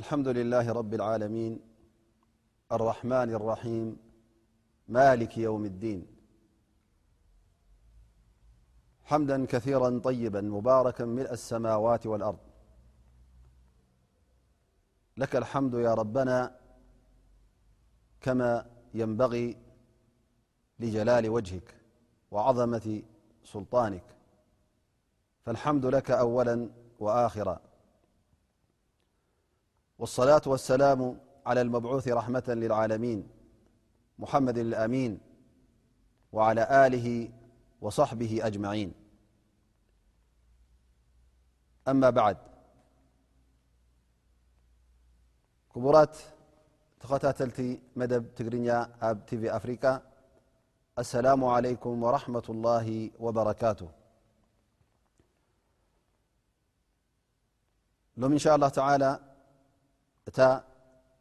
الحمد لله رب االمينرمنريماليومادين حمدا كثيرا طيبا مباركا ملء السموات والأرض لك الحمد يا ربنا كما ينبغي لجلال وجهك وعظمة سلطانك فالحمد لك أولا وآخرا والصلاة والسلام على المبعوث رحمة للعالمين محمد الأمين وعلى له وصحبه أجمعينم ኣሰላሙ ዓለይኩም ወረሕመት ላሂ ወበረካቱ ሎም እንሻ ላ ተላ እታ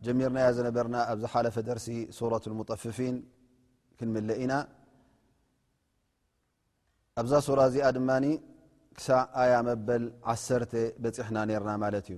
ጀሚርናያ ዝነበርና ኣብ ዝሓለፈ ደርሲ ሱረት ሙጠፍፊን ክንምለ ኢና ኣብዛ ሱራ እዚኣ ድማ ክሳዕ ኣያ መበል ዓሰርተ በፂሕና ነርና ማለት እዩ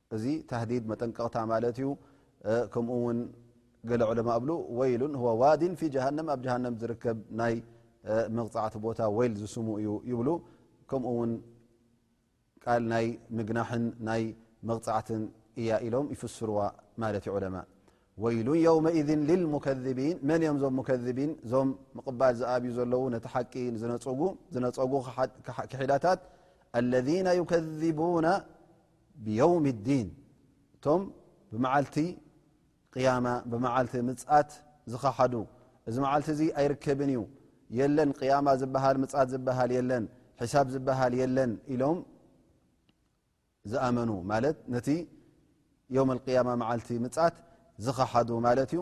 እዚ ታህዲድ መጠንቀቕታ ማለት እዩ ከምኡ ውን ገለ ዑለማ እብሉ ወይሉን ሁወ ዋዲን ፊ ጀሃንም ኣብ ጀሃንም ዝርከብ ናይ መቕፃዕቲ ቦታ ወይል ዝስሙ እዩ ይብሉ ከምኡ ውን ቃል ናይ ምግናሕን ናይ መቕፃዕትን እያ ኢሎም ይፍስርዋ ማለት እዩ ዑለማ ወይሉን የውመኢዝን ልልሙከዚቢን መን እዮም ዞም ሙከዚቢን እዞም ምቕባል ዝኣብዩ ዘለዉ ነቲ ሓቂ ዝነፀጉ ክሒዳታት ኣለዚነ ዩከዚቡና ብዮውሚ ኣዲን እቶም ብመዓልቲ ቅያማ ብመዓልቲ ምፅኣት ዝኸሓዱ እዚ መዓልቲ እዚ ኣይርከብን እዩ የለን ቅያማ ዝበሃል ምፅኣት ዝበሃል የለን ሕሳብ ዝበሃል የለን ኢሎም ዝኣመኑ ማለት ነቲ ዮም ኣልቅያማ መዓልቲ ምፅት ዝኸሓዱ ማለት እዩ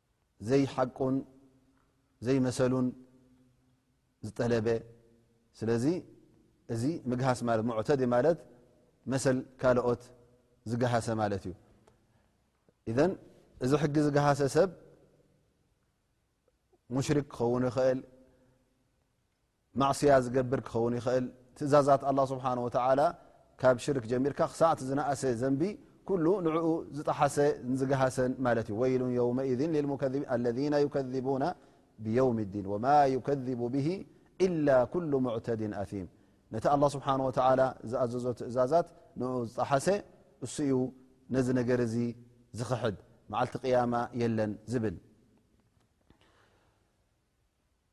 ዘይሓቁን ዘይመሰሉን ዝጠለበ ስለዚ እዚ ምግሃስ ማለት ሙዕተዲ ማለት መሰል ካልኦት ዝገሃሰ ማለት እዩ እዘን እዚ ሕጊ ዝገሃሰ ሰብ ሙሽሪክ ክኸውን ይኽእል ማዕስያ ዝገብር ክኸውን ይኽእል ትእዛዛት ኣላ ስብሓን ወተዓላ ካብ ሽርክ ጀሚርካ ክሳዕቲ ዝነእሰ ዘንቢ ኩሉ ንዕኡ ዝጠሓሰ ዝገሃሰን ማለት እዩ ወይሉ የውመኢን ለذና ዩከذቡና ብየውም ዲን ወማ ዩከذቡ ብሂ ኢላ ኩሉ ሙዕተድን ኣም ነቲ ኣላ ስብሓን ወተላ ዝኣዘዞ ትእዛዛት ንኡ ዝጠሓሰ እሱ እዩ ነዚ ነገር እዚ ዝኽሕድ መዓልቲ ቅያማ የለን ዝብል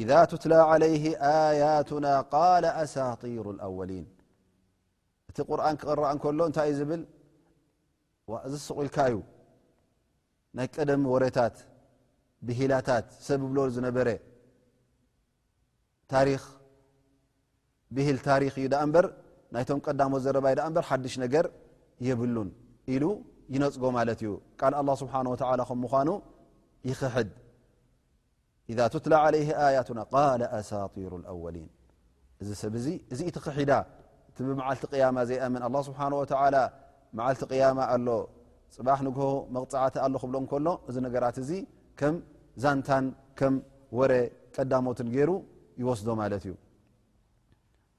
ኢዛ ትትላ ዓለይህ ኣያቱና ቃል ኣሳጢሩ ኣወሊን እቲ ቁርን ክቕረእ እንከሎ እንታይ እዩ ዝብል እዚ ስቑኢልካ እዩ ናይ ቀደም ወሬታት ብሂላታት ሰብ ብሎ ዝነበረ ታሪክ ብሂል ታሪክ እዩ ዳኣ እምበር ናይቶም ቀዳሞ ዘረባይ ዳኣ እበር ሓድሽ ነገር የብሉን ኢሉ ይነፅጎ ማለት እዩ ቃል ኣላ ስብሓን ወተላ ከም ምኳኑ ይኽሕድ ኢዛ ቱትላ ዓለይህ ኣያቱና ቃለ ኣሳጢሩ ኣወሊን እዚ ሰብ እዚ እዚ እቲ ክሒዳ እቲ ብመዓልቲ ቅያማ ዘይኣምን ኣላ ስብሓን ወተላ መዓልቲ ቅያማ ኣሎ ፅባሕ ንግሆ መቕፃዕቲ ኣሎ ክብሎ ከሎ እዚ ነገራት እዚ ከም ዛንታን ከም ወረ ቀዳሞትን ገይሩ ይወስዶ ማለት እዩ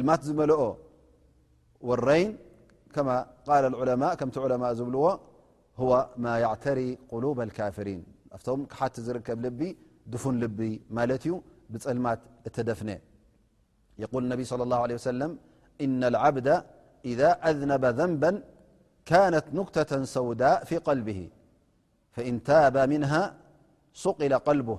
لمت زمل والرين كما قال العلماء كمت علماء زبلو هو ما يعتري قلوب الكافرين فم حت زركب لب دفن لب ملت ي بلمت ت دفن يقول النب صلى الله عليه وسلم إن العبد إذا أذنب ذنبا كانت نكتة سوداء في قلبه فإن تاب منها سقل قلبه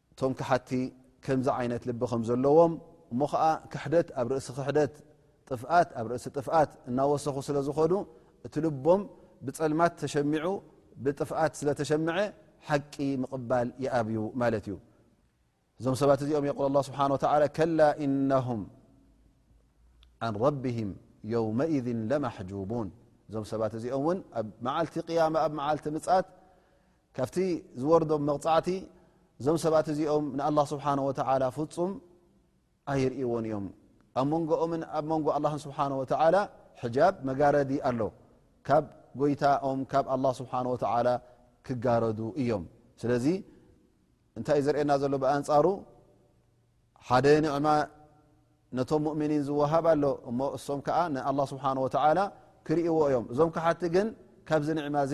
እቶም ከሓድቲ ከምዚ ዓይነት ልቢ ከም ዘለዎም እሞ ኸዓ ክሕደት ኣብ ርእሲ ክሕደት ጥፍኣት ኣብ ርእሲ ጥፍኣት እናወሰኹ ስለ ዝኾኑ እቲ ልቦም ብፀልማት ተሸሚዑ ብጥፍኣት ስለ ተሸምዐ ሓቂ ምቕባል ይኣብዩ ማለት እዩ እዞም ሰባት እዚኦም የቁል ኣላ ስብሓን ወተላ ከላ ኢነሁም ኣን ረቢሂም የውመኢዝ ለማሕጁቡን እዞም ሰባት እዚኦም እውን ኣብ መዓልቲ ቅያማ ኣብ መዓልቲ ምፃት ካብቲ ዝወርዶም መቕፃዕቲ እዞም ሰባት እዚኦም ንኣላ ስብሓን ወተላ ፍፁም ኣይርእዎን እዮም ኣብ መንጎኦምን ኣብ መንጎ ኣላ ስብሓን ወተላ ሕጃብ መጋረዲ ኣሎ ካብ ጎይታኦም ካብ ኣላ ስብሓን ወተላ ክጋረዱ እዮም ስለዚ እንታይ እዩ ዘርእየና ዘሎ ብኣንፃሩ ሓደ ንዕማ ነቶም ሙእምኒን ዝወሃብ ኣሎ እሞ እሶም ከዓ ንኣላ ስብሓን ወተላ ክርእዎ እዮም እዞም ክሓቲ ግን ካብዚ ንዕማ እዚ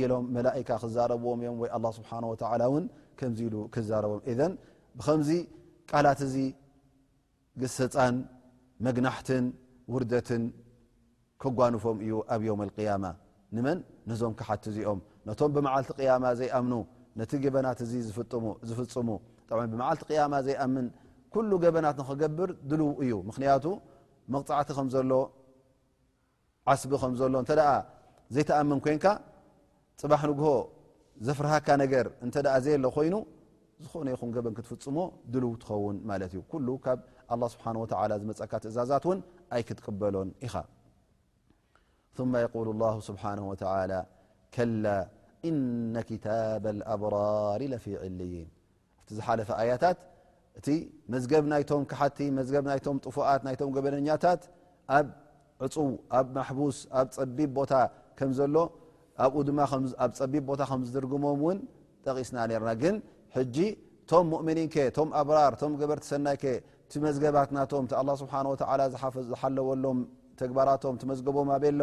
ኢሎም መላእካ ክዛረብዎም እዮም ወይ ኣላ ስብሓን ወተላ እውን ከምዚ ኢሉ ክዛረቦም እዘን ብከምዚ ቃላት እዚ ግሰፃን መግናሕትን ውርደትን ከጓንፎም እዩ ኣብ ዮም ኣልቅያማ ንመን ነዞም ክሓቲ እዚኦም ነቶም ብመዓልቲ ቅያማ ዘይኣምኑ ነቲ ገበናት እዚ ዝፍፅሙ ብመዓልቲ ቅያማ ዘይኣምን ኩሉ ገበናት ንክገብር ድልው እዩ ምክንያቱ መቕፃዕቲ ከም ዘሎ ዓስቢ ከም ዘሎ እንተ ዘይትኣምን ኮንካ ፅባሕ ንግሆ ዘፍርሃካ ነገር እንተ ዘየለ ኮይኑ ዝኾነ ይኹን ገበን ክትፍፅሞ ድልው ትኸውን ማለት እዩ ኩሉ ካብ ኣላ ስብሓን ወተላ ዝመፀካ ትእዛዛት እውን ኣይክትቅበሎን ኢኻ ثመ የقሉ ላሁ ስብሓን ወተላ ከላ እነ ክታብ ኣብራሪ ለፊ ዕልይን ኣብቲ ዝሓለፈ ኣያታት እቲ መዝገብ ናይቶም ክሓቲ መዝገብ ናይቶም ጥፉኣት ናይቶም ገበነኛታት ኣብ ዕፁው ኣብ ማሕቡስ ኣብ ፀቢብ ቦታ ከም ዘሎ ኣብኡ ድማ ኣብ ፀቢብ ቦታ ከም ዝድርግሞም እውን ጠቒስና ነርና ግን ሕጂ እቶም ሙእምኒን ከ እቶም ኣብራር እቶም ገበርቲ ሰናይ ከ እቲ መዝገባት ናቶም እቲ ኣላ ስብሓን ወተላ ዝሓለወሎም ተግባራቶም ትመዝገቦም ኣበሎ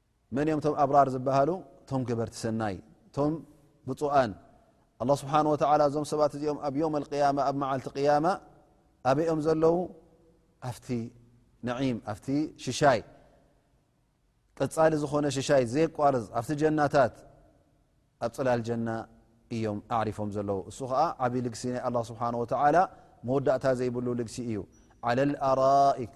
መን እዮም ቶም ኣብራር ዝበሃሉ ቶም ገበርቲ ሰናይ ቶም ብፁኣን ኣላ ስብሓን ወተላ እዞም ሰባት እዚኦም ኣብ ዮም ኣልቅያማ ኣብ መዓልቲ ቅያማ ኣበኦም ዘለዉ ኣፍቲ ነዒም ኣፍቲ ሽሻይ ቀፃሊ ዝኾነ ሽሻይ ዘየቋርዝ ኣብቲ ጀናታት ኣብ ፅላል ጀና እዮም ኣዕሪፎም ዘለዉ እሱ ከዓ ዓብዪ ልግሲ ናይ ኣላ ስብሓን ወተላ መወዳእታ ዘይብሉ ልግሲ እዩ ዓለ ልኣራይክ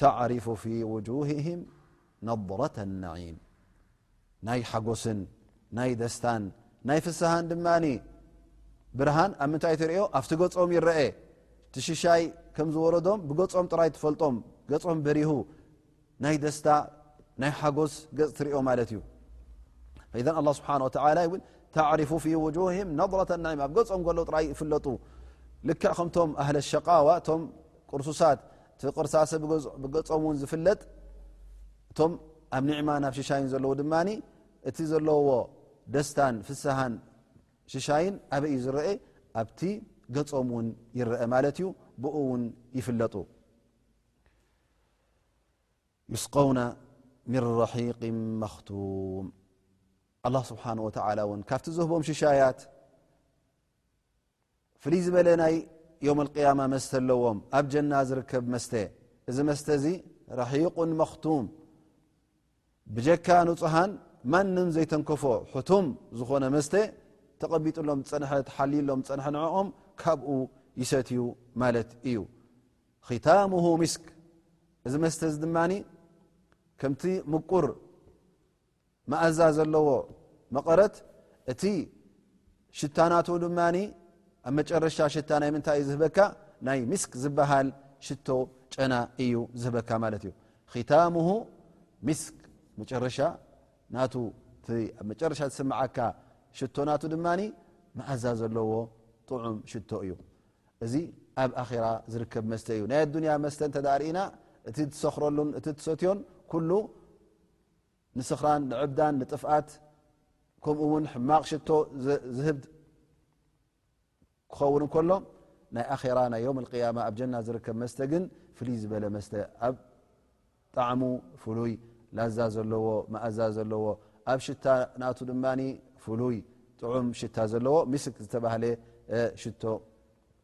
ተዕሪፉ ፊ ውጁህህም ነضረተ ነዒም ናይ ሓጎስን ናይ ደስታን ናይ ፍስሃን ድማ ብርሃን ኣብ ምንታይ ትሪኦ ኣብቲ ገጾም ይረአ እቲ ሽሻይ ከም ዝወረዶም ብገጾም ጥራይ ትፈልጦም ገጾም በሪሁ ናይ ደስታ ናይ ሓጎስ ገጽ ትሪኦ ማለት እዩ ኢዘ ኣላ ስብሓን ወተላ እውን ተዕሪፉ ፊ ውጁህህም ነضረተ ነዒም ኣብ ገጾም ከሎ ጥራይ ይፍለጡ ልክዕ ከምቶም ኣህለ ሸቃዋ እቶም ቅርሱሳት እቲ ቅርሳሰ ብገጾም እውን ዝፍለጥ እቶም ኣብ ኒዕማ ናብ ሽሻይን ዘለዉ ድማ እቲ ዘለዎ ደስታን ፍስሃን ሽሻይን ኣበይ እዩ ዝረአ ኣብቲ ገጾም እውን ይረአ ማለት እዩ ብኡ እውን ይፍለጡ ይስቀውና ምን ረሒቅ መክቱም ኣላ ስብሓን ወተላ እውን ካብቲ ዝህቦም ሽሻያት ፍልይ ዝበለ ናይ ዮም ልቅያማ መስተ ኣለዎም ኣብ ጀና ዝርከብ መስተ እዚ መስተ እዚ ረሒቁን መክቱም ብጀካ ንፁሃን ማንም ዘይተንከፎ ሕቱም ዝኾነ መስተ ተቐቢጡሎም ዝፀንሐ ተሓልዩሎም ዝፀንሐ ንዕኦም ካብኡ ይሰትዩ ማለት እዩ ኺታሙሁ ሚስክ እዚ መስተ እዚ ድማ ከምቲ ምቁር መኣዛ ዘለዎ መቐረት እቲ ሽታናቱ ድማ ኣብ መጨረሻ ሽታ ናይ ምንታይ እዩ ዝህበካ ናይ ሚስክ ዝበሃል ሽቶ ጨና እዩ ዝህበካ ማለት እዩ ኺታሙሁ ሚስክ መጨረሻ ናቱ ኣብ መጨረሻ ዝስምዓካ ሽቶ ናቱ ድማ መኣዛ ዘለዎ ጥዑም ሽቶ እዩ እዚ ኣብ ኣራ ዝርከብ መስተ እዩ ናይ ኣዱንያ መስተ እተዳርእና እቲ ትሰክረሉን እቲ ትሰትዮን ኩሉ ንስኽራን ንዕብዳን ንጥፍኣት ከምኡ ውን ሕማቕ ሽቶ ዝህብ ክኸውን ከሎ ናይ ኣራ ናይ ዮም ያማ ኣብ ጀና ዝርከብ መስተ ግን ፍልይ ዝበለ መስተ ኣብ ጣዕሙ ፍሉይ ላዛ ዘለዎ መእዛ ዘለዎ ኣብ ሽታ ናቱ ድማ ፍሉይ ጥዑም ሽታ ዘለዎ ሚስክ ዝተባህለ ሽቶ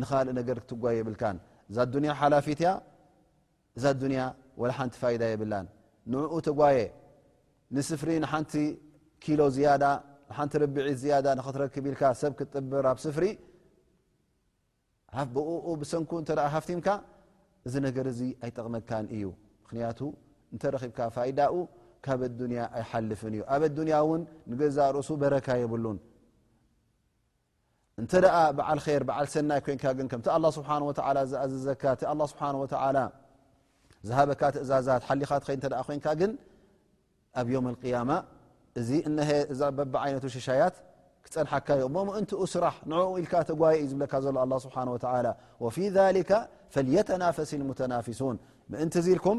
ንኻልእ ነገር ክትጓይ የብልካን እዛ ዱንያ ሓላፊት እያ እዛ ዱንያ ወላ ሓንቲ ፋይዳ የብላን ንኡ ተጓየ ንስፍሪ ንሓንቲ ኪሎ ዝያዳ ንሓንቲ ርብዒት ዝያዳ ንክትረክብ ኢልካ ሰብ ክትጥብር ኣብ ስፍሪ ብኡ ብሰንኩ እተ ሃፍቲምካ እዚ ነገር እዚ ኣይጠቕመካን እዩ ምክንያቱ እንተረኺብካ ፋይዳኡ ካብ ኣዱንያ ኣይሓልፍን እዩ ኣብ ኣዱንያ እውን ንገዛእ ርእሱ በረካ የብሉን እንተ በዓል ር በዓል ሰናይ ኮንካ ግን ከምቲ ኣላ ስብሓን ወ ዝኣዘዘካ እቲ ኣላ ስብሓን ወተላ ዝሃበካ ትእዛዛት ሓሊኻ ትኸይ እተ ኮንካ ግን ኣብ ዮም ልቅያማ እዚ እነሀ እዛ በቢ ዓይነቱ ሽሻያት ክፀንሓካ ዮ እሞ ምእንትኡ ስራሕ ንኡ ኢልካ ተጓየ እዩ ዝብለካ ዘሎ ኣላ ስብሓን ወተላ ወፊ ሊከ ፈልየተናፈሲ ሙተናፍሱን ምእንቲ ዚ ኢልኩም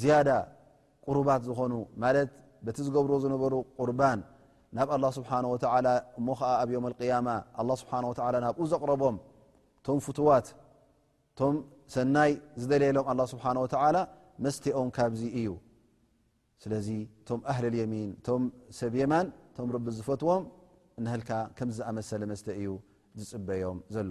ዝያዳ ቁሩባት ዝኾኑ ማለት በቲ ዝገብርዎ ዝነበሩ ቁርባን ናብ ኣላ ስብሓን ወተላ እሞ ከዓ ኣብ ዮም ኣልቅያማ ኣላ ስብሓን ወተላ ናብኡ ዘቕረቦም እቶም ፍትዋት እቶም ሰናይ ዝደለየሎም ኣላ ስብሓን ወተላ መስትኦም ካብዙ እዩ ስለዚ እቶም ኣህሊ ልየሚን እቶም ሰብ የማን እቶም ርቢ ዝፈትዎም እናህልካ ከምዚ ዝኣመሰለ መስተ እዩ ዝፅበዮም ዘሎ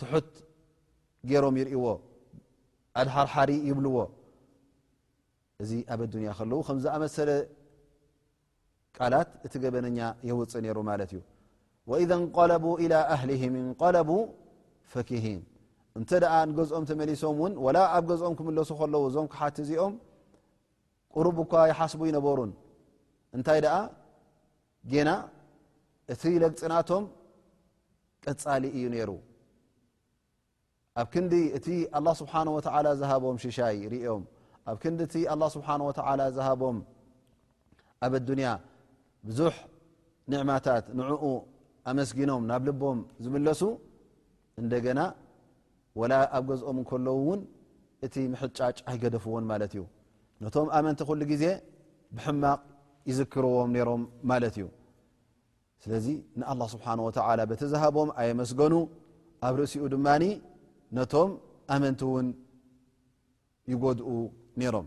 ትሑት ገይሮም ይርእዎ ኣድሓርሓሪ ይብልዎ እዚ ኣብ ኣዱንያ ከለዉ ከም ዝኣመሰለ ቃላት እቲ ገበነኛ የውፅእ ነይሩ ማለት እዩ ወኢዘ እንቀለቡ ኢላ ኣህሊህም እንቀለቡ ፈኪሂን እንተ ደኣ ንገዝኦም ተመሊሶም እውን ወላ ኣብ ገዝኦም ክምለሱ ከለዉ እዞም ክሓት እዚኦም ቅሩብ እኳ ይሓስቡ ይነበሩን እንታይ ደኣ ጌና እቲ ለግፅናቶም ቀፃሊ እዩ ነይሩ ኣብ ክንዲ እቲ ኣላ ስብሓን ወተላ ዝሃቦም ሽሻይ ርኦም ኣብ ክንዲ እቲ ኣላ ስብሓን ወተላ ዝሃቦም ኣብ ኣዱንያ ብዙሕ ኒዕማታት ንዕኡ ኣመስጊኖም ናብ ልቦም ዝምለሱ እንደገና ወላ ኣብ ገዝኦም እንከለዉ እውን እቲ ምሕጫጭ ኣይገደፍዎን ማለት እዩ ነቶም ኣመንቲ ኩሉ ግዜ ብሕማቕ ይዝክርዎም ነይሮም ማለት እዩ ስለዚ ንኣላ ስብሓን ወተላ በቲ ዝሃቦም ኣየመስገኑ ኣብ ርእሲኡ ድማ ነቶም ኣመንቲ እውን ይጎድኡ ነይሮም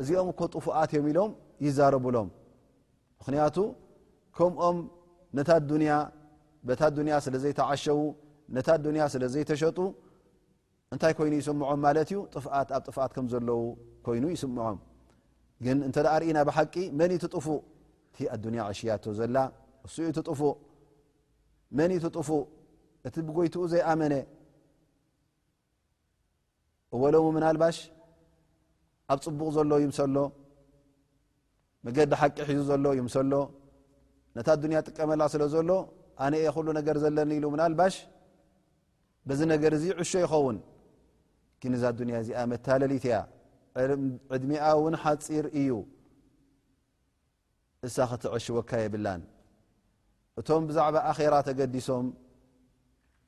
እዚኦም እኮ ጥፉኣት እዮም ኢሎም ይዛረቡሎም ምክንያቱ ከምኦም ነታ ዱንያ በታ ዱንያ ስለ ዘይተዓሸዉ ነታ ዱንያ ስለ ዘይተሸጡ እንታይ ኮይኑ ይስምዖም ማለት እዩ ጥፍኣት ኣብ ጥፍኣት ከም ዘለዉ ኮይኑ ይስምዖም ግን እንተ ርእና ብሓቂ መን ዩ ትጥፉእ እቲ ኣዱንያ ዕሽያቶ ዘላ እሱ ዩ ትጥፉእ መን ዩ ትጥፉእ እቲ ብጎይትኡ ዘይኣመነ እወ ሎሚ ምናልባሽ ኣብ ፅቡቕ ዘሎ ይምሰሎ መገዲ ሓቂ ሒዙ ዘሎ ይምሰሎ ነታ ኣዱንያ ጥቀመላ ስለ ዘሎ ኣነ እየ ኩሉ ነገር ዘለኒ ኢሉ ምናልባሽ በዚ ነገር እዚ ዕሾ ይኸውን ግን እዛ ኣዱንያ እዚኣ መታለሊት እያ ዕድሚኣ እውን ሓፂር እዩ እሳ ከተዐሽወካ የብላን እቶም ብዛዕባ ኣራ ተገዲሶም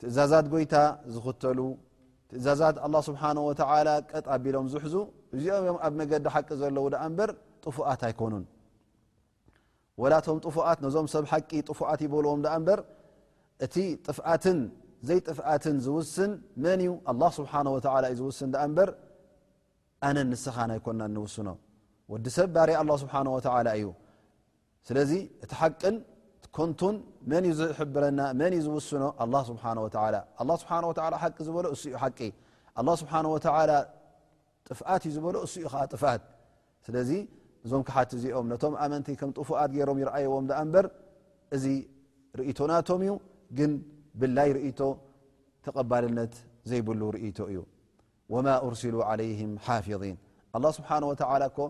ትእዛዛት ጎይታ ዝኽተሉ ትእዛዛት ኣላ ስብሓን ወተላ ቀጥ ኣቢሎም ዝሕዙ እዚኦም እዮም ኣብ መገዲ ሓቂ ዘለዉ ድኣ እምበር ጥፉኣት ኣይኮኑን ወላቶም ጥፉኣት ነዞም ሰብ ሓቂ ጥፉኣት ይበልዎም ድኣ እምበር እቲ ጥፍኣትን ዘይጥፍኣትን ዝውስን መን እዩ ኣላ ስብሓን ወላ እዩ ዝውስን ድኣ እምበር ኣነን ንስኻን ኣይኮናን ንውስኖ ወዲ ሰብ ባርያ ኣላ ስብሓን ወተላ እዩ ስለዚ እቲ ሓቅን ኮንቱን መን እዩ ዝሕብረና መን እዩ ዝውስኖ ኣላ ስብሓ ወላ ኣላ ስብሓ ወ ሓቂ ዝበሎ እሱ ዩ ሓቂ ኣላ ስብሓ ወተላ ጥፍኣት እዩ ዝበሎ እሱ ዩ ከዓ ጥፍኣት ስለዚ እዞም ክሓት እዚኦም ነቶም ኣመንቲ ከም ጥፉኣት ገይሮም ይርኣይዎም ድኣ እምበር እዚ ርእቶናቶም እዩ ግን ብላይ ርእቶ ተቐባልነት ዘይብሉ ርእቶ እዩ ወማ ኡርሲሉ ዓለይህም ሓፊዚን ኣላ ስብሓን ወተዓላ እኮ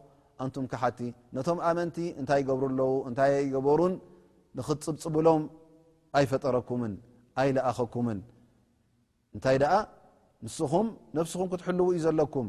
ኣንቱም ክሓቲ ነቶም ኣመንቲ እንታይ ይገብሩ ኣለዉ እንታይ ኣይገበሩን ንኽትፅብፅብሎም ኣይፈጠረኩምን ኣይለኣኸኩምን እንታይ ደኣ ንስኹም ነብስኹም ክትሕልው እዩ ዘለኩም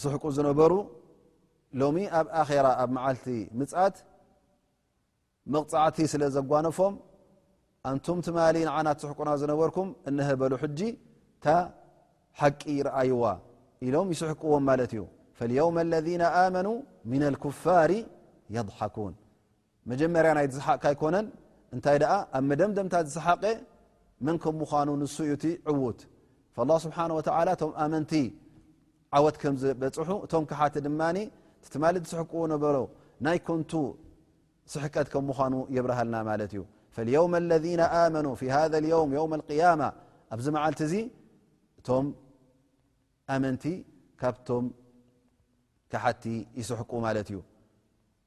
ዝስሕቁ ዝነበሩ ሎሚ ኣብ ኣራ ኣብ መዓልቲ ምፅት መቕፃዕቲ ስለ ዘጓነፎም ኣንቱም ትማሊ ንዓና ትስሕቁና ዝነበርኩም እነሀ በሉ ሕጂ እታ ሓቂ ይርኣይዋ ኢሎም ይስሕቅዎም ማለት እዩ ፈልየውመ ለذ ኣመኑ ምና ልኩፋር የضሓኩን መጀመርያ ናይ ዝሓቅ ኣይኮነን እንታይ ደኣ ኣብ መደምደምታ ዝሰሓቀ መን ከም ምዃኑ ንሱ እዩ እቲ ዕዉት ላ ስብሓን ወተላ እቶም ኣመንቲ ዓወት ከም ዝበፅሑ እቶም ክሓቲ ድማ ትትማሊ ዝስሕቅዎ ነበሮ ናይ ኮንቱ ስሕቀት ከም ምዃኑ የብርሃልና ማለት እዩ ፈልየውም ለذ ኣመኑ ፊ ሃ የውም የውም ቅያማ ኣብዚ መዓልቲ እዚ እቶም ኣመንቲ ካብቶም ክሓቲ ይስሕቁ ማለት እዩ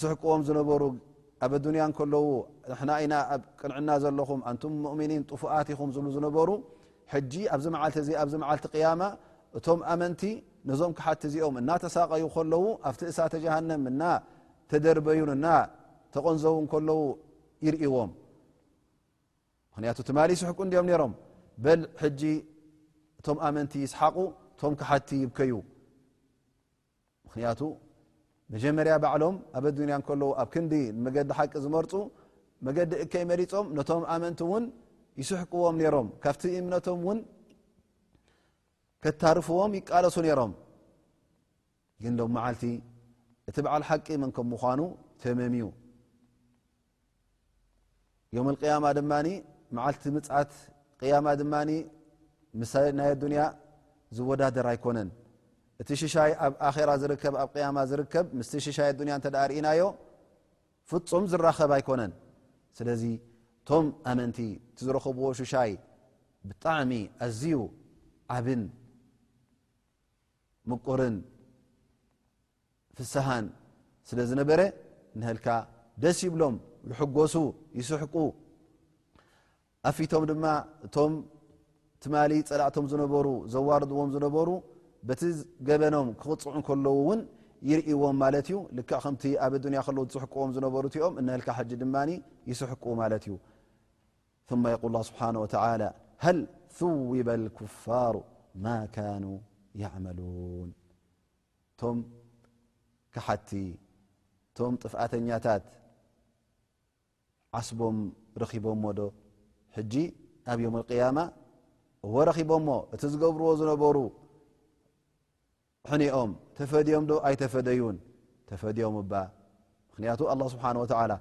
ዝስሕቅዎም ዝነበሩ ኣብ ኣዱንያ እንከለዉ ንሕና ኢና ኣብ ቅንዕና ዘለኹም ኣንቱም ሙእሚኒን ጥፉኣት ኢኹም ዝብሉ ዝነበሩ ሕጂ ኣብዚ መዓልቲ እዚ ኣብዚ መዓልቲ ቅያማ እቶም ኣመንቲ ነዞም ክሓቲ እዚኦም እናተሳቀዩ ከለዉ ኣብቲ እሳተ ጀሃንም እና ተደርበዩን እና ተቐንዘው ከለዉ ይርእዎም ምክንያቱ ትማሊ ስሕቁ እንዲኦም ነይሮም በል ሕጂ እቶም ኣመንቲ ይስሓቁ እቶም ክሓቲ ይብከዩ ምክንያቱ መጀመርያ ባዕሎም ኣብ ኣዱንያ ከለዉ ኣብ ክንዲ ንመገዲ ሓቂ ዝመርፁ መገዲ እከይ መሪፆም ነቶም ኣመንቲ እውን ይስሕቅዎም ነይሮም ካብቲ እምነቶም እውን ከታርፍዎም ይቃለሱ ነይሮም ግን ሎም መዓልቲ እቲ በዓል ሓቂ መን ከም ምኳኑ ተመምዩ ዮም ቅያማ ድማ መዓልቲ ምፅት ያማ ድማ ምስ ናይ ኣዱንያ ዝወዳደር ኣይኮነን እቲ ሽሻይ ኣብ ኣራ ዝርከብ ኣብ ያማ ዝርከብ ምስ ሽሻይ ኣዱንያ እተ ርእናዮ ፍፁም ዝራኸብ ኣይኮነን ስለዚ እቶም ኣመንቲ እቲ ዝረኸብዎ ሽሻይ ብጣዕሚ ኣዝዩ ዓብን ምቁርን ፍስሃን ስለ ዝነበረ ንሀልካ ደስ ይብሎም ይሕጎሱ ይስሕቁ ኣፊቶም ድማ እቶም ትማሊ ፀላእቶም ዝነበሩ ዘዋርድዎም ዝነበሩ በቲ ገበኖም ክቕፅዑ ከለዉ እውን ይርእዎም ማለት እዩ ልክ ከምቲ ኣብ ኣዱንያ ከለዉ ዝስሕቅዎም ዝነበሩ እቲኦም እነህልካ ሕጂ ድማ ይስሕቁ ማለት እዩ ማ የቁል ስብሓ ወተ ሀል ثውበ ኩፋሩ ማ ካኑ ያዕመሉን ቶም ከሓድቲ ቶም ጥፍኣተኛታት ዓስቦም ረኺቦሞ ዶ ሕጂ ኣብ ዮም ኣልቅያማ እዎ ረኺቦሞ እቲ ዝገብርዎ ዝነበሩ ሕኒኦም ተፈድዮም ዶ ኣይተፈደዩን ተፈድዮም እባ ምክንያቱ ኣላ ስብሓን ወተዓላ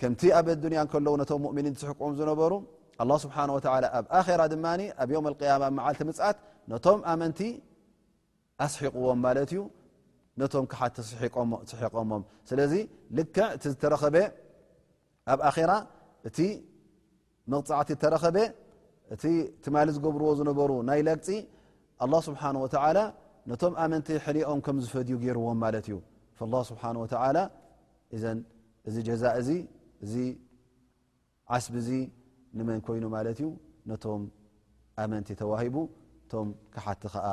ከምቲ ኣብ ኣዱንያ ከለዉ ነቶም ሙእምኒን ዝስሕቅዎም ዝነበሩ ኣላ ስብሓን ወተላ ኣብ ኣራ ድማ ኣብ ዮም ኣልቅያማ መዓልቲ ምፅኣት ነቶም ኣመንቲ ኣስሒቕዎም ማለት እዩ ነቶም ክሓቲ ስሒቆሞም ስለዚ ልክዕ እቲ ዝተረኸበ ኣብ ኣራ እቲ መቕጻዕቲ እተረኸበ እቲ ትማሊ ዝገብርዎ ዝነበሩ ናይ ለግፂ ኣላ ስብሓን ወተዓላ ነቶም ኣመንቲ ሕሊኦም ከም ዝፈድዩ ገይርዎም ማለት እዩ ላ ስብሓን ወተላ እዘን እዚ ጀዛእ እዚ እዚ ዓስቢ እዚ ንመን ኮይኑ ማለት እዩ ነቶም ኣመንቲ ተዋሂቡ እቶም ክሓቲ ከዓ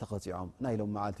ተቐፂዖም ናይ ኢሎም መዓልቲ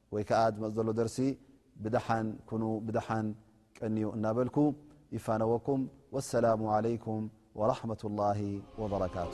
ወይ ከኣ ዝመጽእ ዘሎ ደርሲ ብደሓን ኩኑ ብደሓን ቀንዩ እናበልኩ ይፋነወኩም ወሰላሙ ዓለይኩም ወራሕመቱላሂ ወበረካቱ።